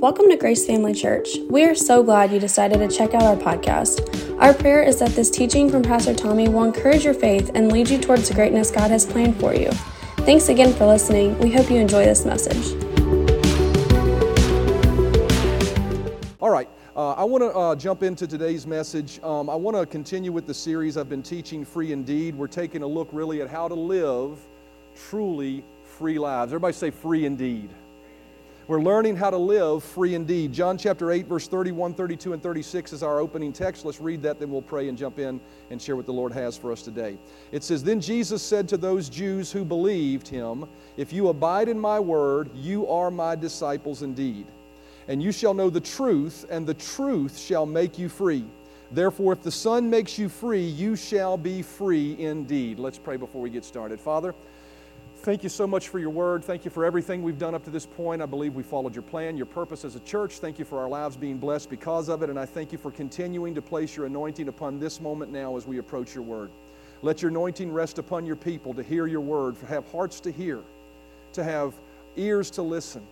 Welcome to Grace Family Church. We are so glad you decided to check out our podcast. Our prayer is that this teaching from Pastor Tommy will encourage your faith and lead you towards the greatness God has planned for you. Thanks again for listening. We hope you enjoy this message. All right, uh, I want to uh, jump into today's message. Um, I want to continue with the series I've been teaching, Free Indeed. We're taking a look really at how to live truly free lives. Everybody say free indeed. We're learning how to live free indeed. John chapter 8, verse 31, 32, and 36 is our opening text. Let's read that, then we'll pray and jump in and share what the Lord has for us today. It says, Then Jesus said to those Jews who believed him, If you abide in my word, you are my disciples indeed. And you shall know the truth, and the truth shall make you free. Therefore, if the Son makes you free, you shall be free indeed. Let's pray before we get started. Father, Thank you so much for your word. Thank you for everything we've done up to this point. I believe we followed your plan, your purpose as a church. Thank you for our lives being blessed because of it. And I thank you for continuing to place your anointing upon this moment now as we approach your word. Let your anointing rest upon your people to hear your word, to have hearts to hear, to have ears to listen,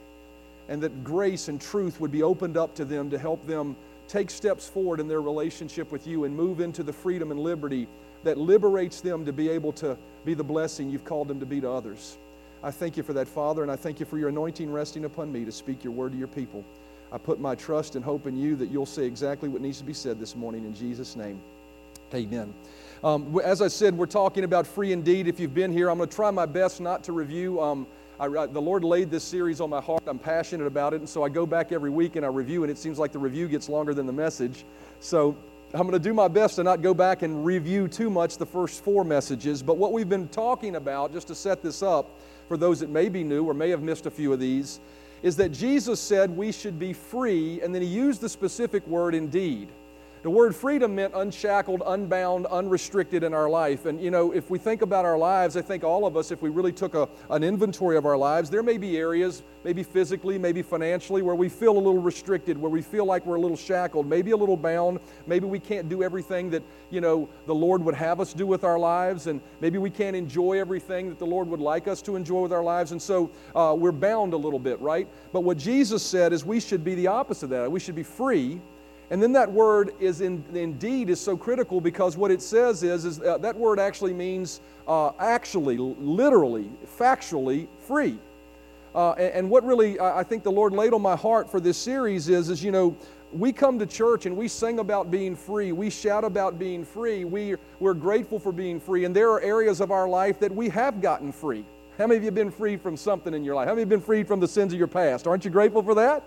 and that grace and truth would be opened up to them to help them take steps forward in their relationship with you and move into the freedom and liberty that liberates them to be able to be the blessing you've called them to be to others. I thank you for that, Father, and I thank you for your anointing resting upon me to speak your word to your people. I put my trust and hope in you that you'll say exactly what needs to be said this morning in Jesus' name. Amen. Um, as I said, we're talking about free indeed. If you've been here, I'm going to try my best not to review. Um, I, the Lord laid this series on my heart. I'm passionate about it, and so I go back every week and I review, and it seems like the review gets longer than the message. So I'm going to do my best to not go back and review too much the first four messages, but what we've been talking about, just to set this up for those that may be new or may have missed a few of these, is that Jesus said we should be free, and then he used the specific word indeed. The word freedom meant unshackled, unbound, unrestricted in our life. And you know, if we think about our lives, I think all of us, if we really took a, an inventory of our lives, there may be areas, maybe physically, maybe financially, where we feel a little restricted, where we feel like we're a little shackled, maybe a little bound. Maybe we can't do everything that, you know, the Lord would have us do with our lives. And maybe we can't enjoy everything that the Lord would like us to enjoy with our lives. And so uh, we're bound a little bit, right? But what Jesus said is we should be the opposite of that. We should be free and then that word is in, indeed is so critical because what it says is, is that word actually means uh, actually, literally, factually free. Uh, and, and, what really I think the Lord laid on my heart for this series is, is you know, we come to church and we sing about being free. We shout about being free. We, we're grateful for being free. And there are areas of our life that we have gotten free. How many of you have been freed from something in your life? How many have been freed from the sins of your past? Aren't you grateful for that?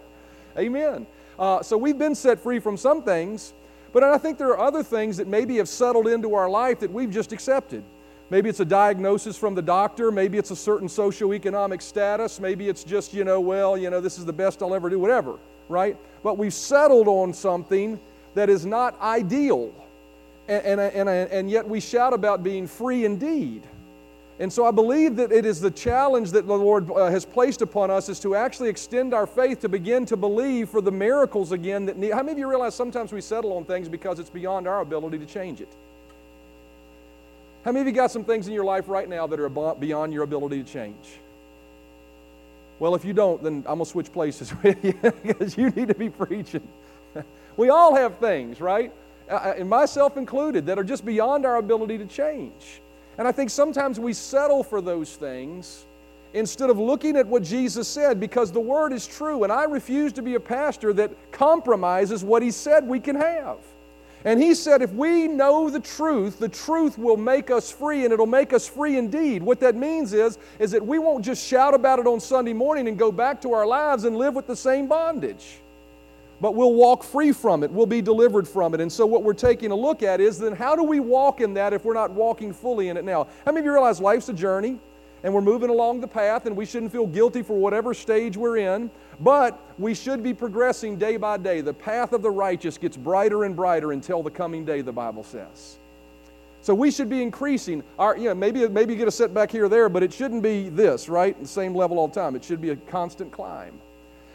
Amen. Uh, so we've been set free from some things, but I think there are other things that maybe have settled into our life that we've just accepted. Maybe it's a diagnosis from the doctor. Maybe it's a certain socioeconomic status. Maybe it's just, you know, well, you know, this is the best I'll ever do, whatever, right? But we've settled on something that is not ideal. And, and, and, and yet we shout about being free indeed. And so I believe that it is the challenge that the Lord uh, has placed upon us is to actually extend our faith to begin to believe for the miracles again that need. How many of you realize sometimes we settle on things because it's beyond our ability to change it? How many of you got some things in your life right now that are beyond your ability to change? Well, if you don't, then I'm going to switch places with you because you need to be preaching. we all have things, right? Uh, uh, and myself included, that are just beyond our ability to change. And I think sometimes we settle for those things instead of looking at what Jesus said because the word is true. And I refuse to be a pastor that compromises what he said we can have. And he said, if we know the truth, the truth will make us free and it'll make us free indeed. What that means is, is that we won't just shout about it on Sunday morning and go back to our lives and live with the same bondage but we'll walk free from it. We'll be delivered from it. And so, what we're taking a look at is then how do we walk in that if we're not walking fully in it now? How many of you realize life's a journey and we're moving along the path and we shouldn't feel guilty for whatever stage we're in, but we should be progressing day by day. The path of the righteous gets brighter and brighter until the coming day, the Bible says. So we should be increasing our, you know, maybe, maybe you get a setback here or there, but it shouldn't be this, right? The same level all the time. It should be a constant climb.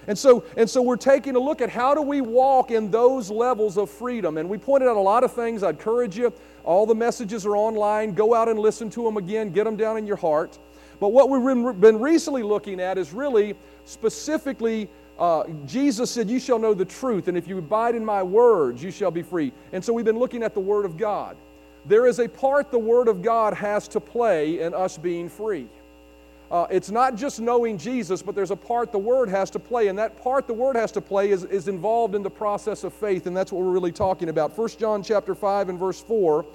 And so, and so we're taking a look at how do we walk in those levels of freedom. And we pointed out a lot of things. I'd encourage you. All the messages are online. Go out and listen to them again. Get them down in your heart. But what we've been recently looking at is really specifically uh, Jesus said, You shall know the truth, and if you abide in my words, you shall be free. And so we've been looking at the Word of God. There is a part the Word of God has to play in us being free. Uh, it's not just knowing Jesus, but there's a part the Word has to play, and that part the Word has to play is, is involved in the process of faith, and that's what we're really talking about. 1 John chapter 5 and verse 4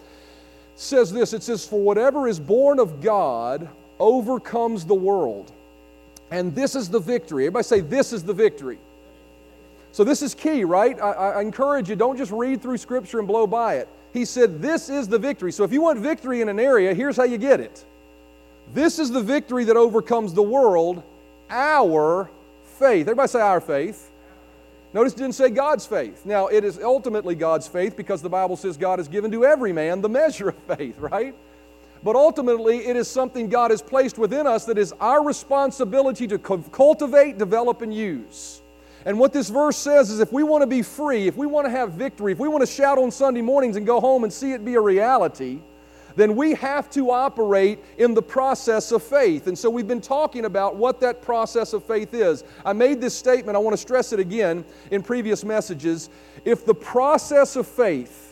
says this it says, For whatever is born of God overcomes the world. And this is the victory. Everybody say, This is the victory. So, this is key, right? I, I, encourage you, don't just read through Scripture and blow by it. He said, This is the victory. So, if you want victory in an area, here's how you get it. This is the victory that overcomes the world, our faith. Everybody say, Our faith. Notice it didn't say God's faith. Now, it is ultimately God's faith because the Bible says God has given to every man the measure of faith, right? But ultimately, it is something God has placed within us that is our responsibility to cultivate, develop, and use. And what this verse says is if we want to be free, if we want to have victory, if we want to shout on Sunday mornings and go home and see it be a reality, then we have to operate in the process of faith. And so we've been talking about what that process of faith is. I made this statement, I want to stress it again in previous messages. If the process of faith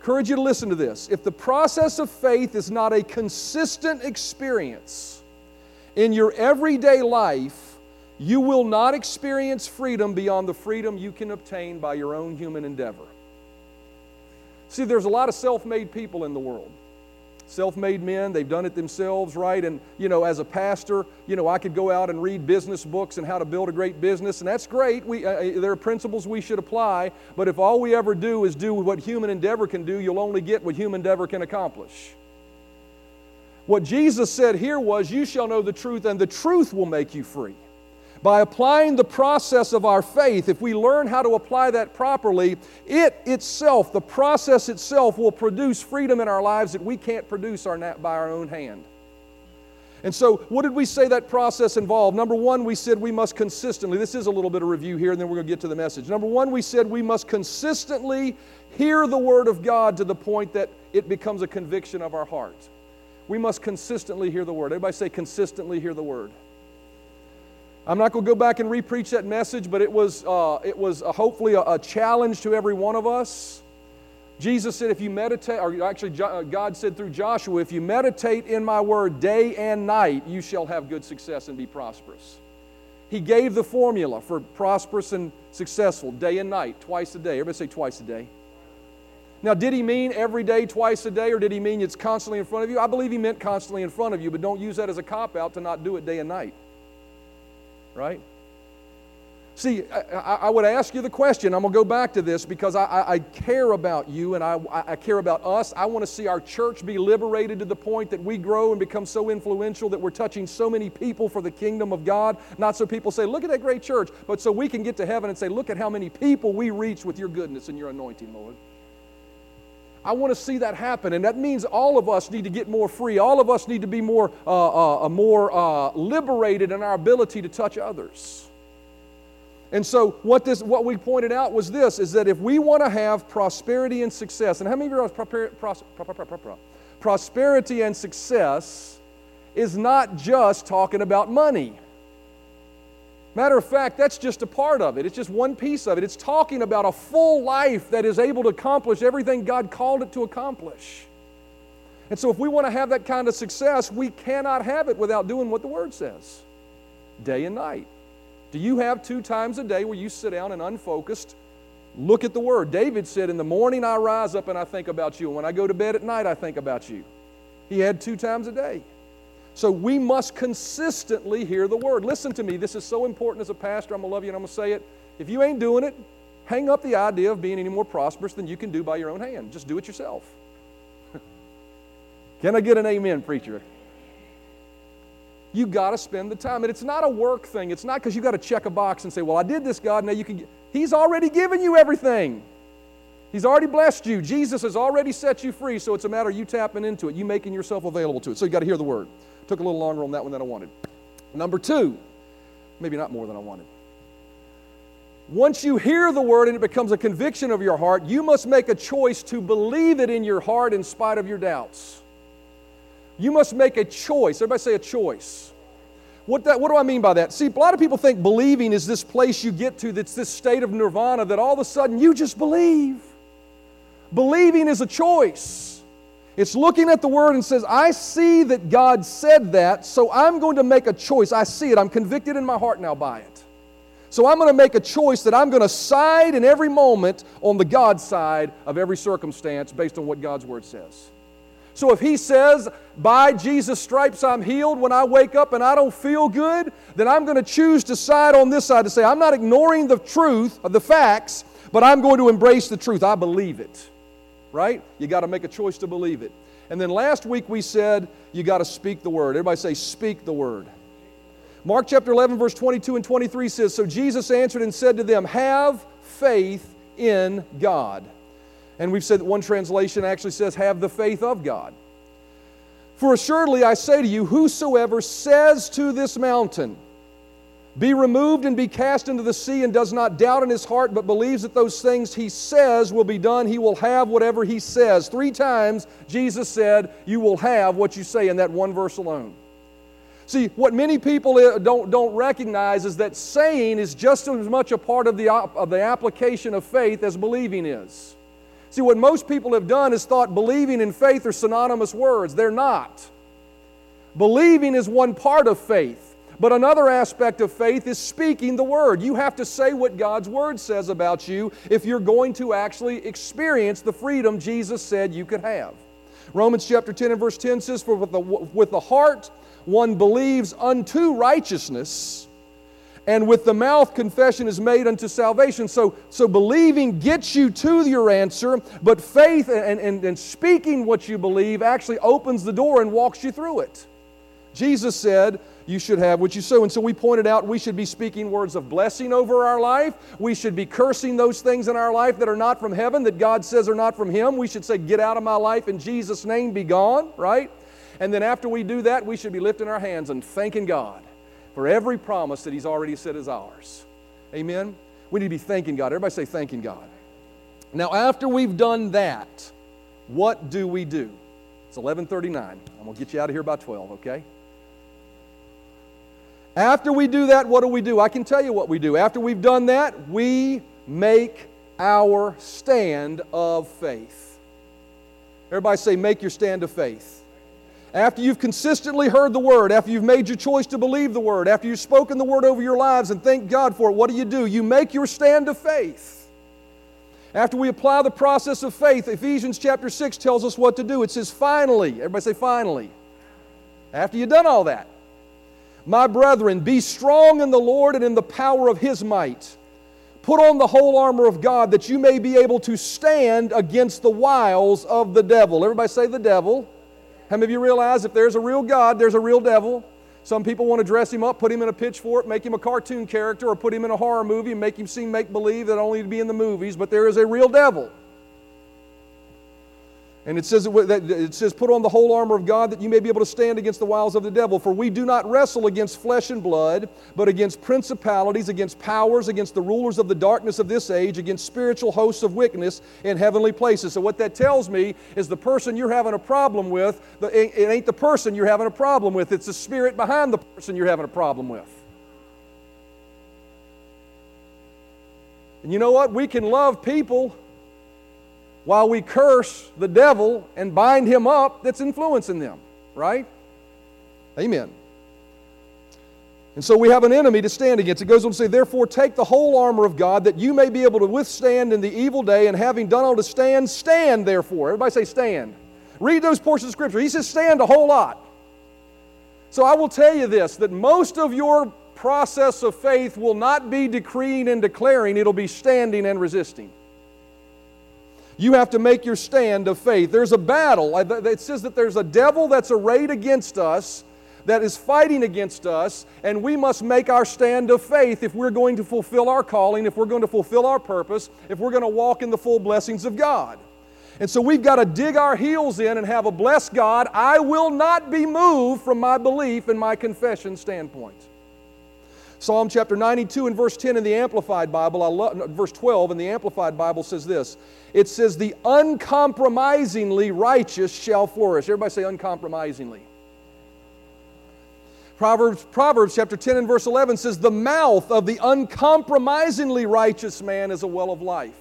encourage you to listen to this. If the process of faith is not a consistent experience in your everyday life, you will not experience freedom beyond the freedom you can obtain by your own human endeavor. See, there's a lot of self made people in the world self-made men they've done it themselves right? And you know as a pastor you know i could go out and read business books and how to build a great business and that's great. We, uh, uh, there are principles we should apply but if all we ever do is do what human endeavor can do you'll only get what human endeavor can accomplish. What jesus said here was you shall know the truth and the truth will make you free by applying the process of our faith, if we learn how to apply that properly, it itself, the process itself, will produce freedom in our lives that we can't produce our, by our own hand. And so, what did we say that process involved? Number one, we said we must consistently, this is a little bit of review here, and then we're going to get to the message. Number one, we said we must consistently hear the Word of God to the point that it becomes a conviction of our heart. We must consistently hear the Word. Everybody say, consistently hear the Word. I'm not going to go back and repreach that message, but it was, uh, it was a, hopefully a, a, challenge to every one of us. Jesus said, if you meditate, or actually, uh, God said through Joshua, if you meditate in my word day and night, you shall have good success and be prosperous. He gave the formula for prosperous and successful day and night, twice a day. Everybody say twice a day. Now, did he mean every day, twice a day, or did he mean it's constantly in front of you? I believe he meant constantly in front of you, but don't use that as a cop out to not do it day and night right? See, I, I, would ask you the question. I'm going to go back to this because I, I care about you and I, I care about us. I want to see our church be liberated to the point that we grow and become so influential that we're touching so many people for the kingdom of God. Not so people say, look at that great church, but so we can get to heaven and say, look at how many people we reach with your goodness and your anointing, Lord. I want to see that happen, and that means all of us need to get more free. All of us need to be more, uh, uh, more uh, liberated in our ability to touch others. And so, what this, what we pointed out was this: is that if we want to have prosperity and success, and how many of you are prosperity and success is not just talking about money. Matter of fact, that's just a part of it. It's just one piece of it. It's talking about a full life that is able to accomplish everything God called it to accomplish. And so, if we want to have that kind of success, we cannot have it without doing what the Word says day and night. Do you have two times a day where you sit down and unfocused look at the Word? David said, In the morning I rise up and I think about you, and when I go to bed at night I think about you. He had two times a day. So we must consistently hear the word. Listen to me, this is so important as a pastor. I'm going to love you and I'm going to say it. If you ain't doing it, hang up the idea of being any more prosperous than you can do by your own hand. Just do it yourself. can I get an amen, preacher? You got to spend the time. And it's not a work thing. It's not because you got to check a box and say, well, I did this, God, now you can get. He's already given you everything. He's already blessed you. Jesus has already set you free, so it's a matter of you tapping into it, you making yourself available to it. So you got to hear the word. Took a little longer on that one than I wanted. Number two, maybe not more than I wanted. Once you hear the word and it becomes a conviction of your heart, you must make a choice to believe it in your heart in spite of your doubts. You must make a choice. Everybody say a choice. What, that, what do I mean by that? See, a lot of people think believing is this place you get to that's this state of nirvana that all of a sudden you just believe. Believing is a choice. It's looking at the word and says, I see that God said that, so I'm going to make a choice. I see it. I'm convicted in my heart now by it. So I'm going to make a choice that I'm going to side in every moment on the God side of every circumstance based on what God's word says. So if he says, by Jesus' stripes I'm healed when I wake up and I don't feel good, then I'm going to choose to side on this side to say, I'm not ignoring the truth of the facts, but I'm going to embrace the truth. I believe it. Right? You got to make a choice to believe it. And then last week we said, you got to speak the word. Everybody say, speak the word. Mark chapter 11, verse 22 and 23 says, So Jesus answered and said to them, Have faith in God. And we've said that one translation actually says, Have the faith of God. For assuredly I say to you, whosoever says to this mountain, Be removed and be cast into the sea, and does not doubt in his heart, but believes that those things he says will be done, he will have whatever he says. Three times Jesus said, You will have what you say in that one verse alone. See, what many people uh, don't, don't recognize is that saying is just as much a part of the, of the application of faith as believing is. See, what most people have done is thought believing and faith are synonymous words. They're not. Believing is one part of faith, but another aspect of faith is speaking the word. You have to say what God's word says about you if you're going to actually experience the freedom Jesus said you could have. Romans chapter 10 and verse 10 says, For with the, with the heart one believes unto righteousness and with the mouth confession is made unto salvation. So, so believing gets you to your answer, but faith and, and, and speaking what you believe actually opens the door and walks you through it. Jesus said, You should have what you sow. And so we pointed out we should be speaking words of blessing over our life. We should be cursing those things in our life that are not from heaven, that God says are not from Him. We should say, Get out of my life in Jesus' name, be gone, right? And then after we do that, we should be lifting our hands and thanking God for every promise that He's already said is ours. Amen? We need to be thanking God. Everybody say, thanking God. Now, after we've done that, what do we do? It's 11:39. I'm going to get you out of here by 12, okay? After we do that, what do we do? I can tell you what we do. After we've done that, we make our stand of faith. Everybody say, make your stand of faith after you've consistently heard the word, after you've made your choice to believe the word, after you've spoken the word over your lives and thank God for it, what do you do? You make your stand of faith. After we apply the process of faith, Ephesians chapter 6 tells us what to do. It says, finally, everybody say, finally. After you've done all that, my brethren, be strong in the Lord and in the power of his might. Put on the whole armor of God that you may be able to stand against the wiles of the devil. Everybody say, the devil. How many of you realize if there's a real God, there's a real devil? Some people want to dress him up, put him in a pitchfork, make him a cartoon character, or put him in a horror movie and make him seem make believe that only to be in the movies, but there is a real devil. And it says, it says, Put on the whole armor of God that you may be able to stand against the wiles of the devil. For we do not wrestle against flesh and blood, but against principalities, against powers, against the rulers of the darkness of this age, against spiritual hosts of wickedness in heavenly places. So, what that tells me is the person you're having a problem with, it ain't the person you're having a problem with, it's the spirit behind the person you're having a problem with. And you know what? We can love people while we curse the devil and bind him up that's influencing them, right? Amen. And so we have an enemy to stand against. It goes on to say, Therefore, take the whole armor of God that you may be able to withstand in the evil day, and having done all to stand, stand therefore. Everybody say, stand. Read those portions of Scripture. He says, stand a whole lot. So I will tell you this that most of your process of faith will not be decreeing and declaring, it'll be standing and resisting. You have to make your stand of faith. There's a battle. It says that there's a devil that's arrayed against us, that is fighting against us, and we must make our stand of faith if we're going to fulfill our calling, if we're going to fulfill our purpose, if we're going to walk in the full blessings of God. And so we've got to dig our heels in and have a blessed God. I will not be moved from my belief and my confession standpoint. Psalm chapter 92 and verse 10 in the Amplified Bible, I love, verse 12 in the Amplified Bible says this. It says, The uncompromisingly righteous shall flourish. Everybody say uncompromisingly. Proverbs, Proverbs chapter 10 and verse 11 says, The mouth of the uncompromisingly righteous man is a well of life.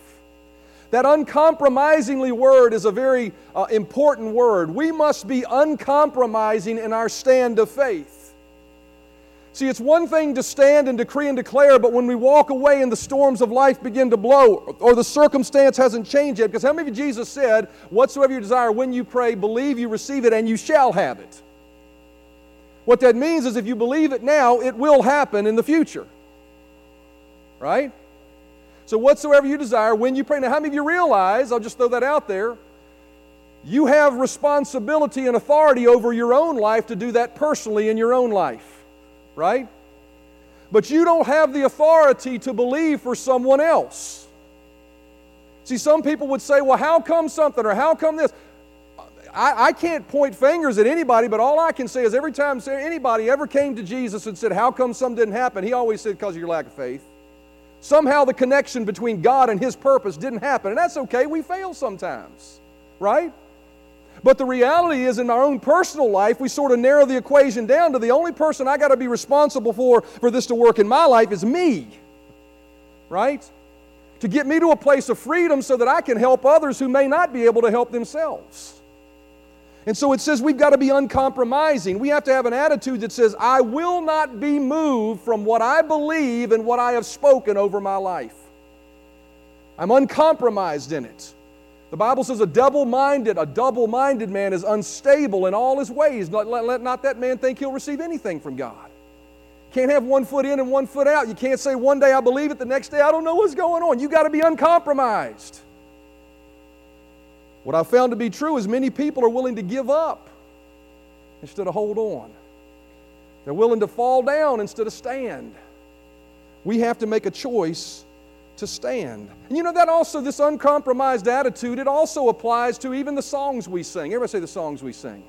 That uncompromisingly word is a very uh, important word. We must be uncompromising in our stand of faith. See, it's one thing to stand and decree and declare, but when we walk away and the storms of life begin to blow, or the circumstance hasn't changed yet, because how many of you Jesus said, Whatsoever you desire when you pray, believe you receive it, and you shall have it? What that means is if you believe it now, it will happen in the future. Right? So, whatsoever you desire, when you pray. Now, how many of you realize, I'll just throw that out there, you have responsibility and authority over your own life to do that personally in your own life, right? But you don't have the authority to believe for someone else. See, some people would say, well, how come something or how come this? I, I, can't point fingers at anybody, but all I can say is every time anybody ever came to Jesus and said, How come something didn't happen? He always said, Because of your lack of faith. Somehow the connection between God and His purpose didn't happen. And that's okay, we fail sometimes, right? But the reality is, in our own personal life, we sort of narrow the equation down to the only person I got to be responsible for for this to work in my life is me, right? To get me to a place of freedom so that I can help others who may not be able to help themselves. And so it says we've got to be uncompromising. We have to have an attitude that says, I will not be moved from what I believe and what I have spoken over my life. I'm uncompromised in it. The Bible says a double minded, a double minded man is unstable in all his ways. Let, let, let not that man think he'll receive anything from God. Can't have one foot in and one foot out. You can't say one day I believe it, the next day I don't know what's going on. You got to be uncompromised. What I've found to be true is many people are willing to give up instead of hold on. They're willing to fall down instead of stand. We have to make a choice to stand. And you know that also, this uncompromised attitude, it also applies to even the songs we sing. Everybody say the songs we sing.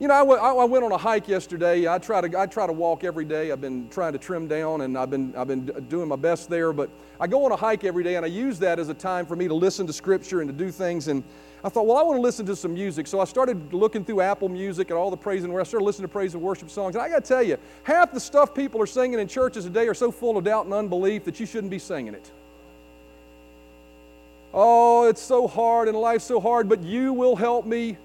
You know, I, w- I went on a hike yesterday. I try, to, I try to walk every day. I've been trying to trim down and I've been, I've been doing my best there. But I go on a hike every day and I use that as a time for me to listen to Scripture and to do things. And I thought, well, I want to listen to some music. So I started looking through Apple Music and all the praise and worship. I started listening to praise and worship songs. And I got to tell you, half the stuff people are singing in churches today are so full of doubt and unbelief that you shouldn't be singing it. Oh, it's so hard and life's so hard, but you will help me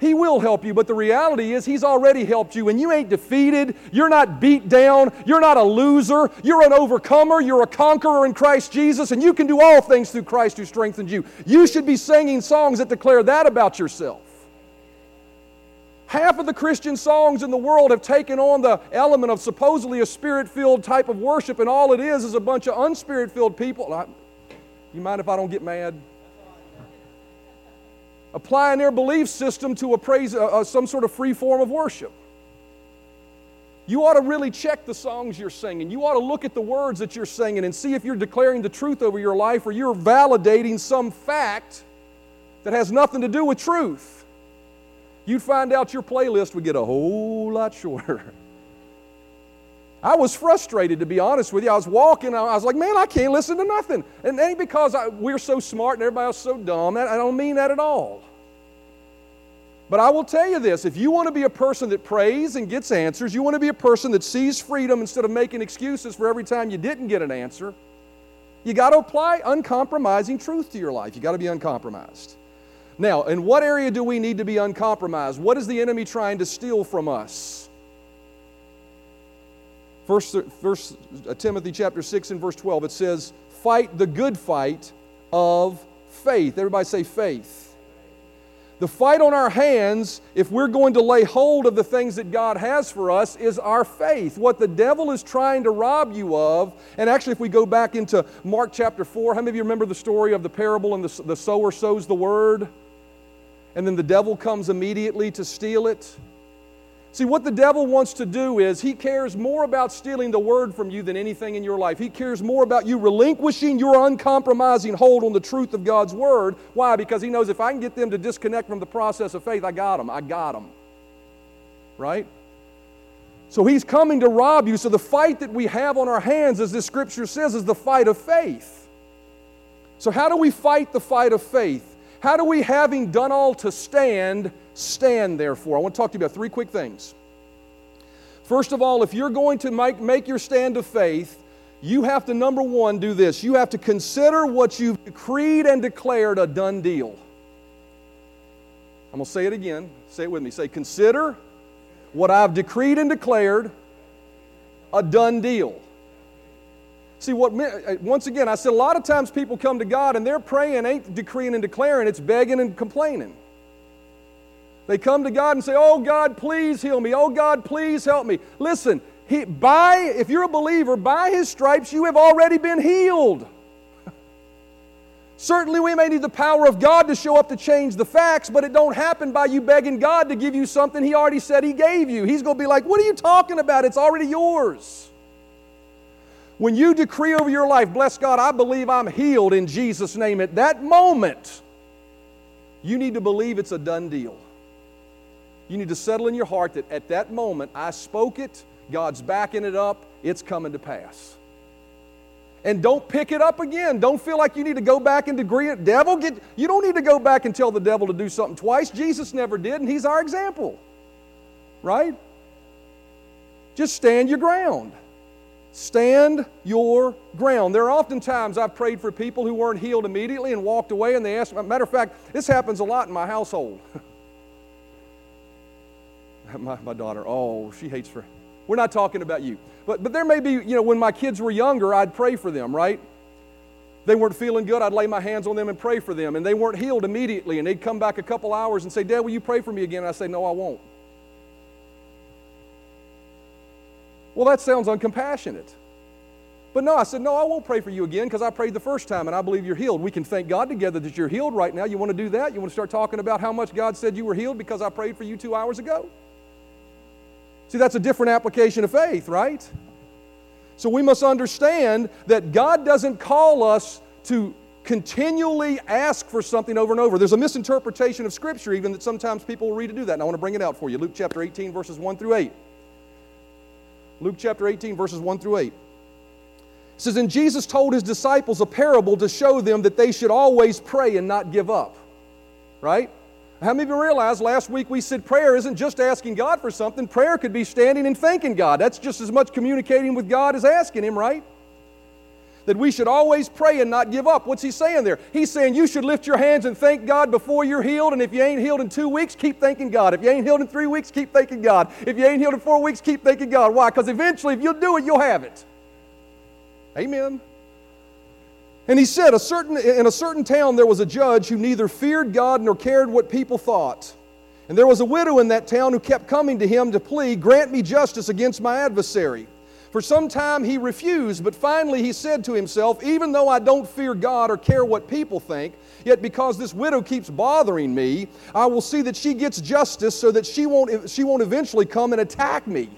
he will help you, but the reality is He's already helped you, and you ain't defeated. You're not beat down. You're not a loser. You're an overcomer. You're a conqueror in Christ Jesus, and you can do all things through Christ who strengthens you. You should be singing songs that declare that about yourself. Half of the Christian songs in the world have taken on the element of supposedly a spirit filled type of worship, and all it is is a bunch of unspirit filled people. You mind if I don't get mad? Applying their belief system to a praise, uh, uh, some sort of free form of worship. You ought to really check the songs you're singing. You ought to look at the words that you're singing and see if you're declaring the truth over your life or you're validating some fact that has nothing to do with truth. You'd find out your playlist would get a whole lot shorter. I was frustrated, to be honest with you. I was walking, I was like, man, I can't listen to nothing. And it ain't because I, we're so smart and everybody else so dumb. I don't mean that at all. But I will tell you this if you want to be a person that prays and gets answers, you want to be a person that sees freedom instead of making excuses for every time you didn't get an answer, you got to apply uncompromising truth to your life. You got to be uncompromised. Now, in what area do we need to be uncompromised? What is the enemy trying to steal from us? First, first uh, Timothy chapter 6 and verse 12, it says, Fight the good fight of faith. Everybody say faith. The fight on our hands, if we're going to lay hold of the things that God has for us, is our faith. What the devil is trying to rob you of, and actually, if we go back into Mark chapter 4, how many of you remember the story of the parable and the, the sower sows the word? And then the devil comes immediately to steal it? See, what the devil wants to do is he cares more about stealing the word from you than anything in your life. He cares more about you relinquishing your uncompromising hold on the truth of God's word. Why? Because he knows if I can get them to disconnect from the process of faith, I got them. I got them. Right? So he's coming to rob you. So the fight that we have on our hands, as this scripture says, is the fight of faith. So, how do we fight the fight of faith? How do we, having done all to stand, stand therefore? I want to talk to you about three quick things. First of all, if you're going to make, make your stand of faith, you have to, number one, do this. You have to consider what you've decreed and declared a done deal. I'm going to say it again. Say it with me. Say, consider what I've decreed and declared a done deal. See, what uh, once again, I said a lot of times people come to God and they're praying, ain't decreeing and declaring, it's begging and complaining. They come to God and say, Oh God, please heal me. Oh God, please help me. Listen, he, by, if you're a believer, by His stripes you have already been healed. Certainly we may need the power of God to show up to change the facts, but it don't happen by you begging God to give you something He already said He gave you. He's going to be like, What are you talking about? It's already yours. When you decree over your life, bless God, I believe I'm healed in Jesus' name, at that moment, you need to believe it's a done deal. You need to settle in your heart that at that moment, I spoke it, God's backing it up, it's coming to pass. And don't pick it up again. Don't feel like you need to go back and degree it. Devil, get, you don't need to go back and tell the devil to do something twice. Jesus never did, and he's our example. Right? Just stand your ground. Stand your ground. There are often times I've prayed for people who weren't healed immediately and walked away, and they asked, matter of fact, this happens a lot in my household. my, my daughter, oh, she hates for, we're not talking about you. But, but there may be, you know, when my kids were younger, I'd pray for them, right? They weren't feeling good, I'd lay my hands on them and pray for them, and they weren't healed immediately, and they'd come back a couple hours and say, Dad, will you pray for me again? And I say, No, I won't. Well, that sounds uncompassionate. But no, I said, no, I won't pray for you again because I prayed the first time and I believe you're healed. We can thank God together that you're healed right now. You want to do that? You want to start talking about how much God said you were healed because I prayed for you two hours ago? See, that's a different application of faith, right? So we must understand that God doesn't call us to continually ask for something over and over. There's a misinterpretation of Scripture, even that sometimes people read to do that. And I want to bring it out for you. Luke chapter 18, verses 1 through 8. Luke chapter 18, verses 1 through 8. It says, And Jesus told his disciples a parable to show them that they should always pray and not give up. Right? How many of you realize last week we said prayer isn't just asking God for something? Prayer could be standing and thanking God. That's just as much communicating with God as asking Him, right? That we should always pray and not give up. What's he saying there? He's saying you should lift your hands and thank God before you're healed. And if you ain't healed in two weeks, keep thanking God. If you ain't healed in three weeks, keep thanking God. If you ain't healed in four weeks, keep thanking God. Why? Because eventually, if you'll do it, you'll have it. Amen. And he said, a certain, in a certain town there was a judge who neither feared God nor cared what people thought. And there was a widow in that town who kept coming to him to plead, Grant me justice against my adversary. For some time he refused, but finally he said to himself, Even though I don't fear God or care what people think, yet because this widow keeps bothering me, I will see that she gets justice so that she won't, she won't eventually come and attack me.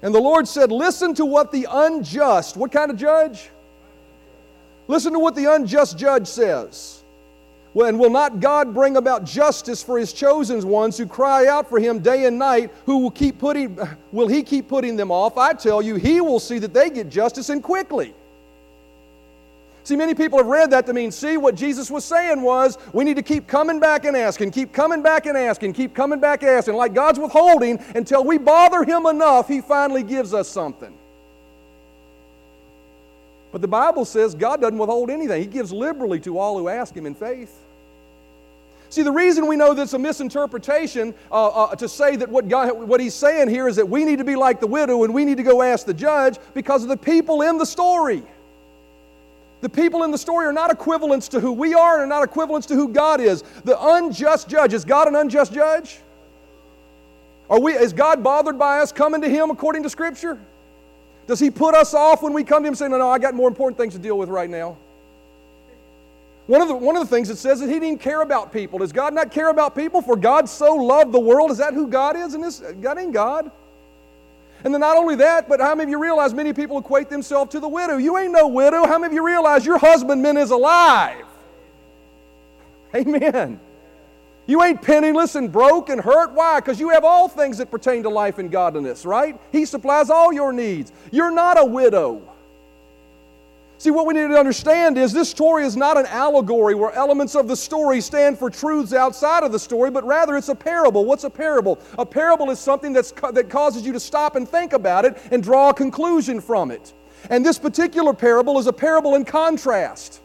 And the Lord said, Listen to what the unjust, what kind of judge? Listen to what the unjust judge says. And will not God bring about justice for his chosen ones who cry out for him day and night? Who will keep putting will he keep putting them off? I tell you, he will see that they get justice and quickly. See, many people have read that to mean, see, what Jesus was saying was, we need to keep coming back and asking, keep coming back and asking, keep coming back and asking, like God's withholding until we bother Him enough, He finally gives us something. But the Bible says God doesn't withhold anything, He gives liberally to all who ask Him in faith. See, the reason we know this is a misinterpretation uh, uh, to say that what, God, what he's saying here is that we need to be like the widow and we need to go ask the judge because of the people in the story. The people in the story are not equivalents to who we are and are not equivalents to who God is. The unjust judge, is God an unjust judge? Are we, is God bothered by us coming to Him according to Scripture? Does He put us off when we come to Him saying, No, no, I got more important things to deal with right now? One of, the, one of the things it says is he didn't care about people. Does God not care about people? For God so loved the world. Is that who God is? And this, God ain't God. And then not only that, but how many of you realize many people equate themselves to the widow? You ain't no widow. How many of you realize your husbandman is alive? Amen. You ain't penniless and broke and hurt. Why? Because you have all things that pertain to life and godliness, right? He supplies all your needs. You're not a widow. See, what we need to understand is this story is not an allegory where elements of the story stand for truths outside of the story, but rather it's a parable. What's a parable? A parable is something that's, that causes you to stop and think about it and draw a conclusion from it. And this particular parable is a parable in contrast.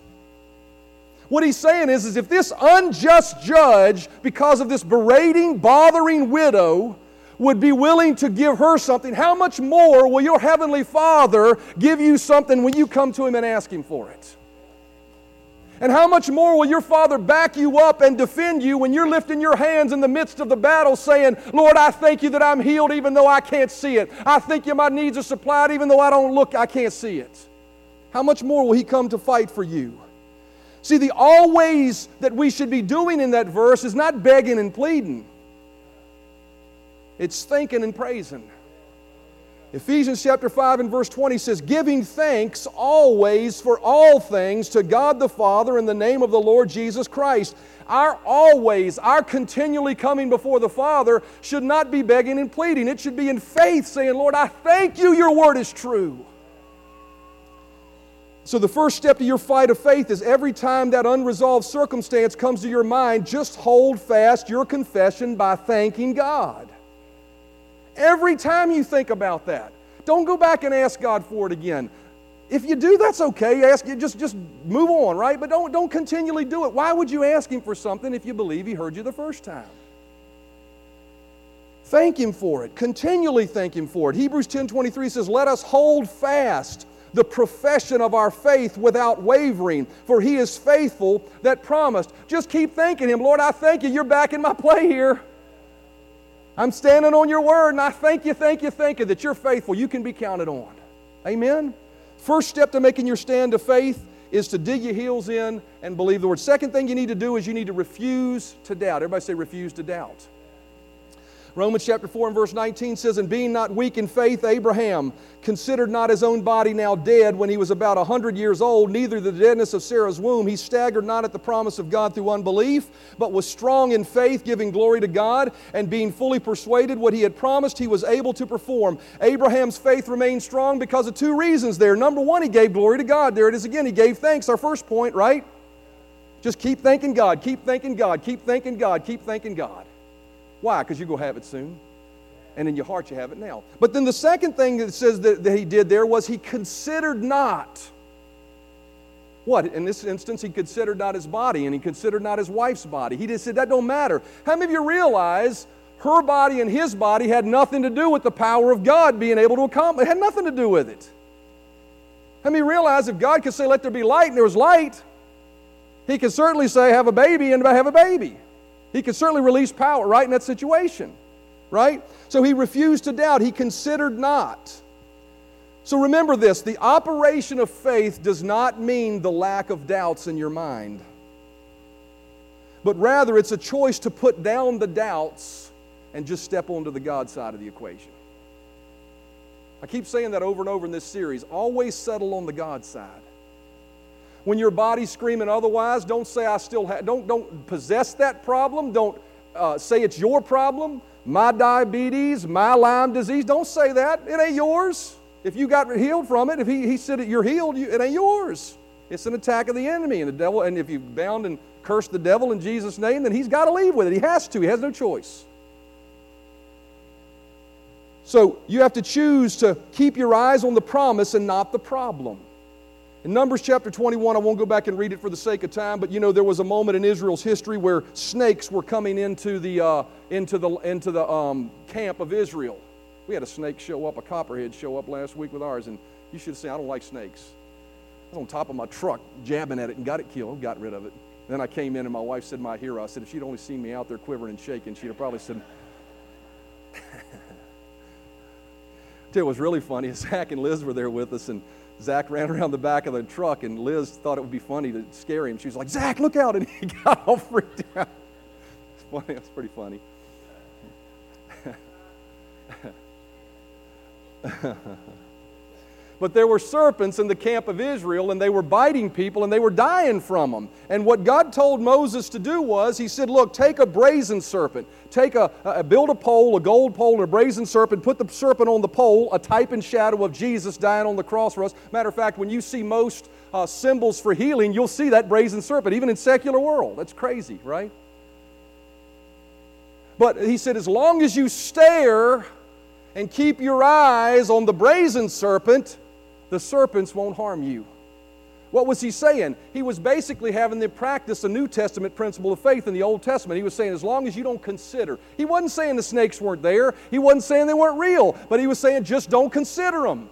What he's saying is, is if this unjust judge, because of this berating, bothering widow, would be willing to give her something, how much more will your Heavenly Father give you something when you come to Him and ask Him for it? And how much more will your Father back you up and defend you when you're lifting your hands in the midst of the battle saying, Lord, I thank you that I'm healed even though I can't see it. I thank you my needs are supplied even though I don't look, I can't see it. How much more will He come to fight for you? See, the always that we should be doing in that verse is not begging and pleading. It's thinking and praising. Ephesians chapter 5 and verse 20 says, Giving thanks always for all things to God the Father in the name of the Lord Jesus Christ. Our always, our continually coming before the Father should not be begging and pleading. It should be in faith, saying, Lord, I thank you, your word is true. So, the first step to your fight of faith is every time that unresolved circumstance comes to your mind, just hold fast your confession by thanking God. Every time you think about that, don't go back and ask God for it again. If you do, that's okay. Ask you just just move on, right? But don't don't continually do it. Why would you ask him for something if you believe he heard you the first time? Thank him for it. Continually thank him for it. Hebrews 10:23 says, "Let us hold fast the profession of our faith without wavering, for he is faithful that promised." Just keep thanking him. Lord, I thank you. You're back in my play here. I'm standing on your word, and I thank you, thank you, thank you that you're faithful. You can be counted on. Amen? First step to making your stand of faith is to dig your heels in and believe the word. Second thing you need to do is you need to refuse to doubt. Everybody say, refuse to doubt. Romans chapter 4 and verse 19 says, And being not weak in faith, Abraham considered not his own body now dead when he was about a hundred years old, neither the deadness of Sarah's womb. He staggered not at the promise of God through unbelief, but was strong in faith, giving glory to God, and being fully persuaded what he had promised, he was able to perform. Abraham's faith remained strong because of two reasons there. Number one, he gave glory to God. There it is again. He gave thanks. Our first point, right? Just keep thanking God, keep thanking God, keep thanking God, keep thanking God. Why? Because you're going to have it soon. And in your heart, you have it now. But then the second thing that says that, that he did there was he considered not. What? In this instance, he considered not his body and he considered not his wife's body. He just said, that don't matter. How many of you realize her body and his body had nothing to do with the power of God being able to accomplish? It had nothing to do with it. How many realize if God could say, let there be light, and there was light, he could certainly say, have a baby, and have a baby. He could certainly release power right in that situation, right? So he refused to doubt. He considered not. So remember this the operation of faith does not mean the lack of doubts in your mind, but rather it's a choice to put down the doubts and just step onto the God side of the equation. I keep saying that over and over in this series. Always settle on the God side. When your body's screaming otherwise, don't say I still have, don't, don't possess that problem. Don't uh, say it's your problem. My diabetes, my Lyme disease, don't say that. It ain't yours. If you got healed from it, if he, he said you're healed, you, it ain't yours. It's an attack of the enemy and the devil. And if you bound and cursed the devil in Jesus' name, then he's got to leave with it. He has to. He has no choice. So you have to choose to keep your eyes on the promise and not the problem. In Numbers chapter 21, I won't go back and read it for the sake of time, but you know there was a moment in Israel's history where snakes were coming into the, uh, into the, into the um, camp of Israel. We had a snake show up, a copperhead show up last week with ours, and you should say, I don't like snakes. I was on top of my truck jabbing at it and got it killed, got rid of it. Then I came in and my wife said, My hero. I said, If she'd only seen me out there quivering and shaking, she'd have probably said, Tell you what was really funny. Zach and Liz were there with us, and Zach ran around the back of the truck, and Liz thought it would be funny to scare him. She was like, Zach, look out. And he got all freaked out. It's funny. It's pretty funny. but there were serpents in the camp of Israel, and they were biting people, and they were dying from them. And what God told Moses to do was, He said, Look, take a brazen serpent, take a, a build a pole, a gold pole, and a brazen serpent, put the serpent on the pole, a type and shadow of Jesus dying on the cross for us. Matter of fact, when you see most uh, symbols for healing, you'll see that brazen serpent, even in secular world. That's crazy, right? But he said, as long as you stare and keep your eyes on the brazen serpent, the serpents won't harm you. What was he saying? He was basically having them practice a New Testament principle of faith in the Old Testament. He was saying, as long as you don't consider. He wasn't saying the snakes weren't there, he wasn't saying they weren't real, but he was saying, just don't consider them.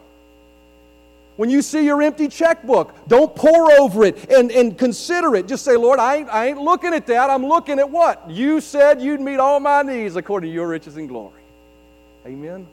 When you see your empty checkbook, don't pore over it and, and consider it. Just say, Lord, I ain't, I ain't looking at that. I'm looking at what? You said you'd meet all my needs according to your riches and glory. Amen.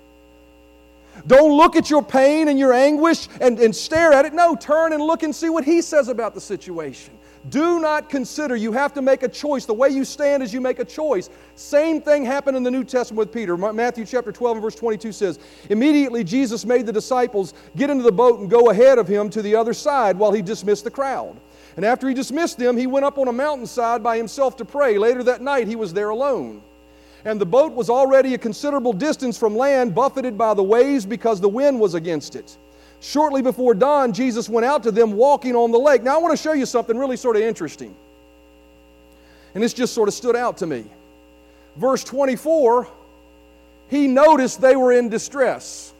Don't look at your pain and your anguish and, and stare at it. No, turn and look and see what He says about the situation. Do not consider. You have to make a choice. The way you stand is you make a choice. Same thing happened in the New Testament with Peter. Matthew chapter 12 and verse 22 says, Immediately Jesus made the disciples get into the boat and go ahead of him to the other side while he dismissed the crowd. And after he dismissed them, he went up on a mountainside by himself to pray. Later that night, he was there alone and the boat was already a considerable distance from land, buffeted by the waves because the wind was against it. Shortly before dawn, Jesus went out to them walking on the lake. Now, I want to show you something really sort of interesting. And this just sort of stood out to me. Verse 24, he noticed they were in distress.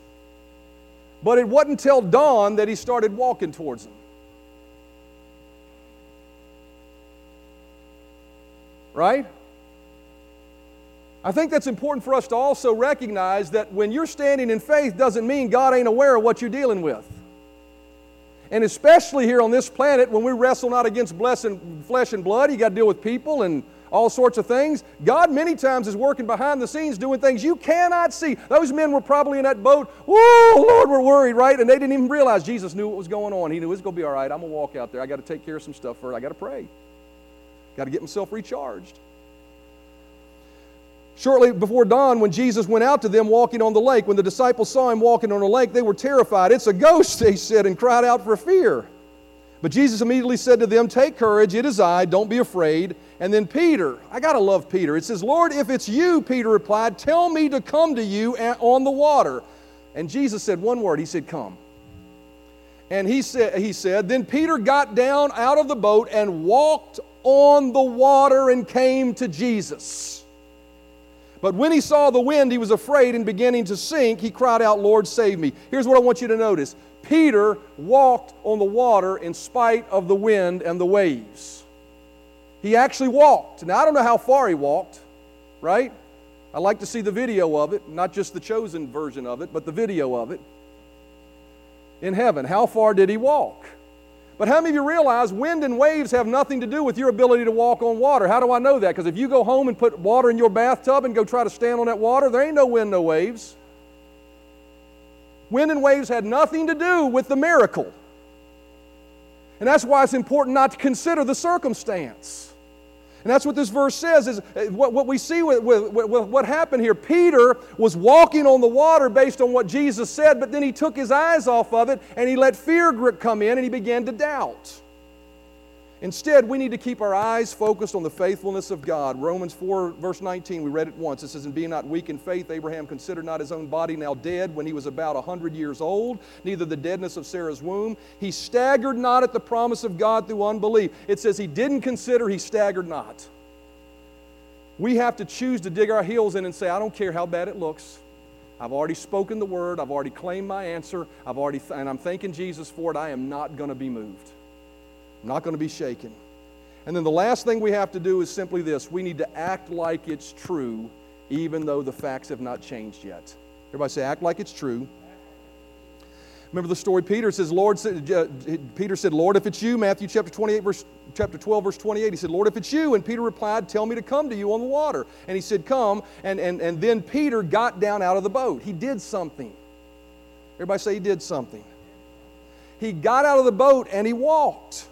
But it wasn't until dawn that he started walking towards them. Right? I think that's important for us to also recognize that when you're standing in faith doesn't mean God ain't aware of what you're dealing with. And especially here on this planet, when we wrestle not against flesh and blood, you got to deal with people and all sorts of things. God many times is working behind the scenes doing things you cannot see. Those men were probably in that boat. Whoa, Lord, we're worried, right? And they didn't even realize Jesus knew what was going on. He knew it was going to be all right. I'm going to walk out there. I got to take care of some stuff first. I got to pray. Got to get myself recharged. Shortly before dawn, when Jesus went out to them walking on the lake, when the disciples saw him walking on the lake, they were terrified. It's a ghost, they said, and cried out for fear. But Jesus immediately said to them, Take courage, it is I, don't be afraid. And then Peter, I got to love Peter. It says, Lord, if it's you, Peter replied, tell me to come to you on the water. And Jesus said one word, He said, Come. And he said, he said, Then Peter got down out of the boat and walked on the water and came to Jesus. But when he saw the wind, he was afraid and beginning to sink. He cried out, Lord, save me. Here's what I want you to notice Peter walked on the water in spite of the wind and the waves. He actually walked. Now, I don't know how far he walked, right? I like to see the video of it, not just the chosen version of it, but the video of it. In heaven, how far did he walk? But how many of you realize wind and waves have nothing to do with your ability to walk on water? How do I know that? Because if you go home and put water in your bathtub and go try to stand on that water, there ain't no wind, no waves. Wind and waves had nothing to do with the miracle. And that's why it's important not to consider the circumstance. And that's what this verse says is uh, what, what we see with, with, with, what happened here. Peter was walking on the water based on what Jesus said, but then he took his eyes off of it and he let fear grip come in and he began to doubt. Instead, we need to keep our eyes focused on the faithfulness of God. Romans 4, verse 19, we read it once. It says, And being not weak in faith, Abraham considered not his own body now dead when he was about a 100 years old, neither the deadness of Sarah's womb. He staggered not at the promise of God through unbelief. It says he didn't consider, he staggered not. We have to choose to dig our heels in and say, I don't care how bad it looks. I've already spoken the word. I've already claimed my answer. I've already, and I'm thanking Jesus for it. I am not going to be moved. I'm not going to be shaken. And then the last thing we have to do is simply this we need to act like it's true, even though the facts have not changed yet. Everybody say, act like it's true. Remember the story Peter says, Lord, uh, Peter said, Lord, if it's you, Matthew chapter 28, verse, chapter 12, verse 28, he said, Lord, if it's you. And Peter replied, Tell me to come to you on the water. And he said, Come. And, and, and then Peter got down out of the boat. He did something. Everybody say he did something. He got out of the boat and he walked.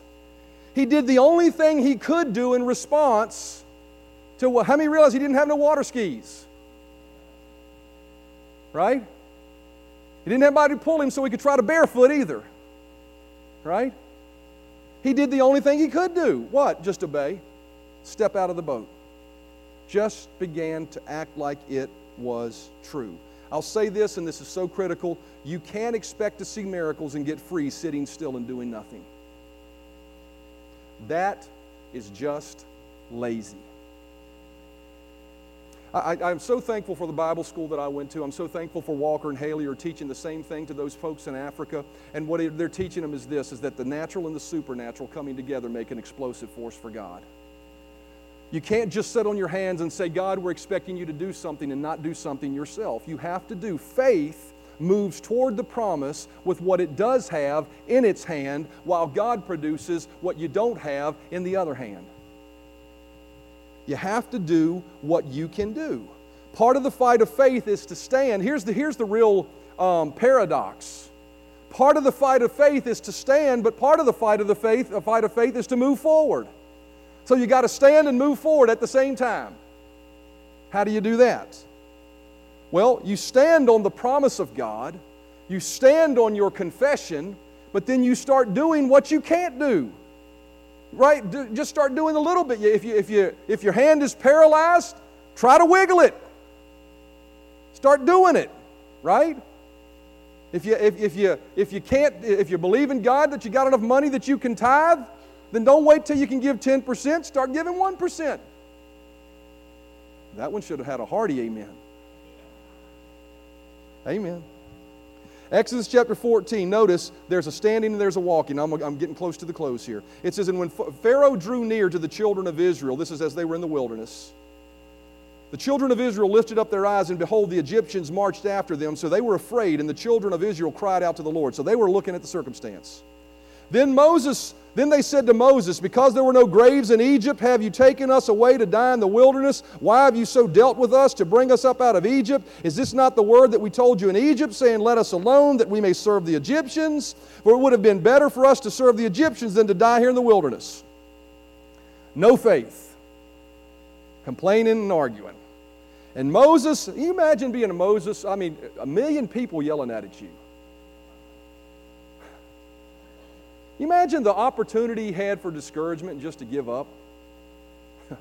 He did the only thing he could do in response to what, how many realize he didn't have no water skis? Right? He didn't have anybody to pull him so he could try to barefoot either. Right? He did the only thing he could do. What? Just obey. Step out of the boat. Just began to act like it was true. I'll say this, and this is so critical you can't expect to see miracles and get free sitting still and doing nothing. That is just lazy. I, am so thankful for the Bible school that I went to. I'm so thankful for Walker and Haley are teaching the same thing to those folks in Africa. And what they're teaching them is this, is that the natural and the supernatural coming together make an explosive force for God. You can't just sit on your hands and say, God, we're expecting you to do something and not do something yourself. You have to do. Faith moves toward the promise with what it does have in its hand, while God produces what you don't have in the other hand. You have to do what you can do. Part of the fight of faith is to stand. Here's the, here's the real um, paradox. Part of the fight of faith is to stand, but part of the fight of the faith, the fight of faith is to move forward. So you got to stand and move forward at the same time. How do you do that? Well, you stand on the promise of God, you stand on your confession, but then you start doing what you can't do right? Do, just start doing a little bit. If, you, if, you, if your hand is paralyzed, try to wiggle it. Start doing it, right? If you, if, if, you, if you can't, if you believe in God that you got enough money that you can tithe, then don't wait till you can give 10%. Start giving 1%. That one should have had a hearty amen. Amen. Exodus chapter 14, notice there's a standing and there's a walking. I'm, I'm getting close to the close here. It says, And when Pharaoh drew near to the children of Israel, this is as they were in the wilderness, the children of Israel lifted up their eyes, and behold, the Egyptians marched after them. So they were afraid, and the children of Israel cried out to the Lord. So they were looking at the circumstance. Then Moses then they said to Moses, Because there were no graves in Egypt, have you taken us away to die in the wilderness? Why have you so dealt with us to bring us up out of Egypt? Is this not the word that we told you in Egypt, saying, Let us alone, that we may serve the Egyptians? For it would have been better for us to serve the Egyptians than to die here in the wilderness. No faith, complaining and arguing. And Moses, you imagine being a Moses? I mean, a million people yelling at you. You imagine the opportunity he had for discouragement just to give up?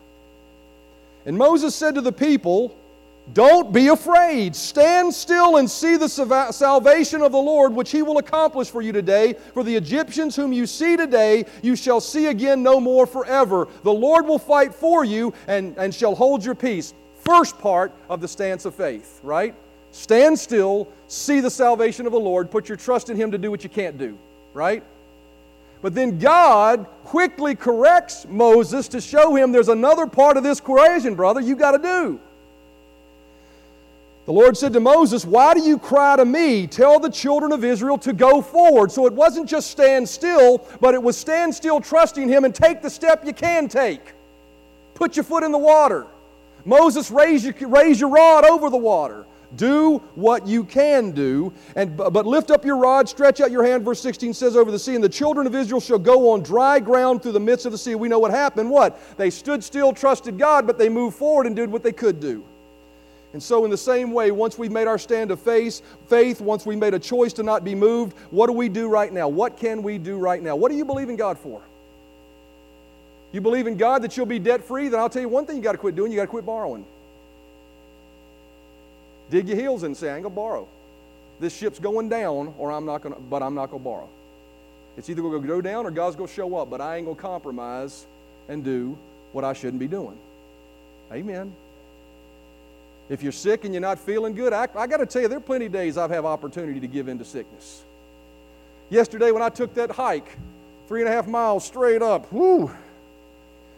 and Moses said to the people, Don't be afraid. Stand still and see the salvation of the Lord, which he will accomplish for you today. For the Egyptians whom you see today, you shall see again no more forever. The Lord will fight for you and, and shall hold your peace. First part of the stance of faith, right? Stand still, see the salvation of the Lord, put your trust in him to do what you can't do, right? But then God quickly corrects Moses to show him there's another part of this equation, brother, you got to do. The Lord said to Moses, Why do you cry to me? Tell the children of Israel to go forward. So it wasn't just stand still, but it was stand still trusting Him and take the step you can take. Put your foot in the water. Moses, raise your, raise your rod over the water. Do what you can do, and, but lift up your rod, stretch out your hand. Verse 16 says over the sea, and the children of Israel shall go on dry ground through the midst of the sea. We know what happened. What? They stood still, trusted God, but they moved forward and did what they could do. And so, in the same way, once we've made our stand of faith, faith, once we made a choice to not be moved, what do we do right now? What can we do right now? What do you believe in God for? You believe in God that you'll be debt free? Then I'll tell you one thing you got to quit doing you got to quit borrowing. Dig your heels in and say, I ain't gonna borrow. This ship's going down, or I'm not gonna, but I'm not gonna borrow. It's either gonna go down or God's gonna show up, but I ain't gonna compromise and do what I shouldn't be doing. Amen. If you're sick and you're not feeling good, I, I got to tell you, there are plenty of days I've had opportunity to give in to sickness. Yesterday, when I took that hike, three and a half miles straight up, whoo,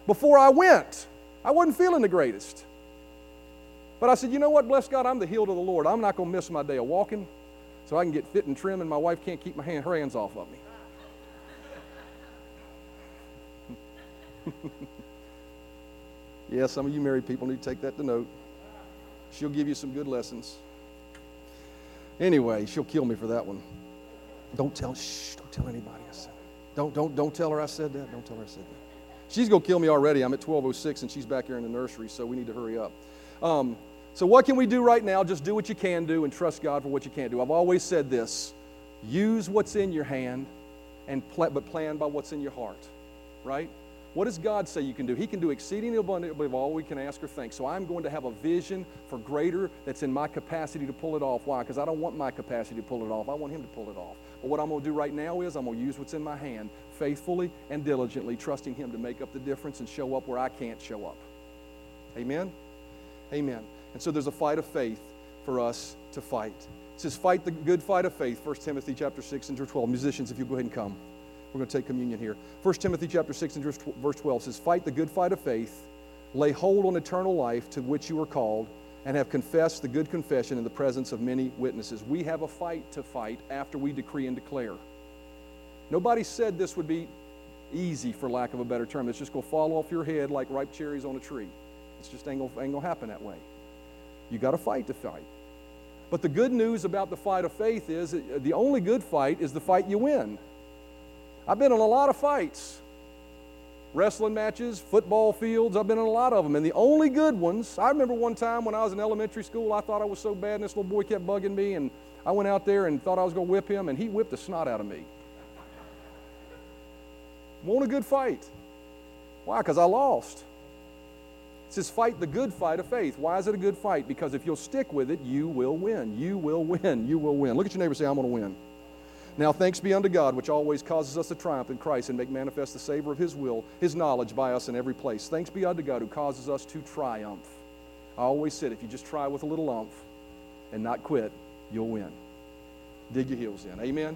before I went, I wasn't feeling the greatest. But I said, you know what? Bless God, I'm the heel of the Lord. I'm not going to miss my day of walking so I can get fit and trim, and my wife can't keep my hand, her hands off of me. yeah, some of you married people need to take that to note. She'll give you some good lessons. Anyway, she'll kill me for that one. Don't tell, shh, don't tell anybody I said that. Don't, don't, don't tell her I said that. Don't tell her I said that. She's going to kill me already. I'm at 1206 and she's back here in the nursery, so we need to hurry up. Um, So, what can we do right now? Just do what you can do and trust God for what you can't do. I've always said this use what's in your hand, and pl- but plan by what's in your heart, right? What does God say you can do? He can do exceedingly abundantly of all we can ask or think. So I'm going to have a vision for greater that's in my capacity to pull it off. Why? Because I don't want my capacity to pull it off. I want Him to pull it off. But what I'm going to do right now is I'm going to use what's in my hand faithfully and diligently, trusting Him to make up the difference and show up where I can't show up. Amen? Amen. And so there's a fight of faith for us to fight. It says, fight the good fight of faith, 1 Timothy chapter 6 and verse 12. Musicians, if you go ahead and come. We're going to take communion here. 1 Timothy chapter 6 and verse 12 says, Fight the good fight of faith, lay hold on eternal life to which you were called, and have confessed the good confession in the presence of many witnesses. We have a fight to fight after we decree and declare. Nobody said this would be easy, for lack of a better term. It's just going to fall off your head like ripe cherries on a tree. It's just ain't going to happen that way. You got to fight to fight. But the good news about the fight of faith is uh, the only good fight is the fight you win. I've been in a lot of fights wrestling matches, football fields. I've been in a lot of them. And the only good ones, I remember one time when I was in elementary school, I thought I was so bad, and this little boy kept bugging me, and I went out there and thought I was going to whip him, and he whipped the snot out of me. Won a good fight. Why? Because I lost. It says, fight the good fight of faith. Why is it a good fight? Because if you'll stick with it, you will win. You will win. You will win. Look at your neighbor say, I'm going to win. Now thanks be unto God, which always causes us to triumph in Christ and make manifest the savor of his will, his knowledge by us in every place. Thanks be unto God who causes us to triumph. I always said, if you just try with a little umph and not quit, you'll win. Dig your heels in. Amen.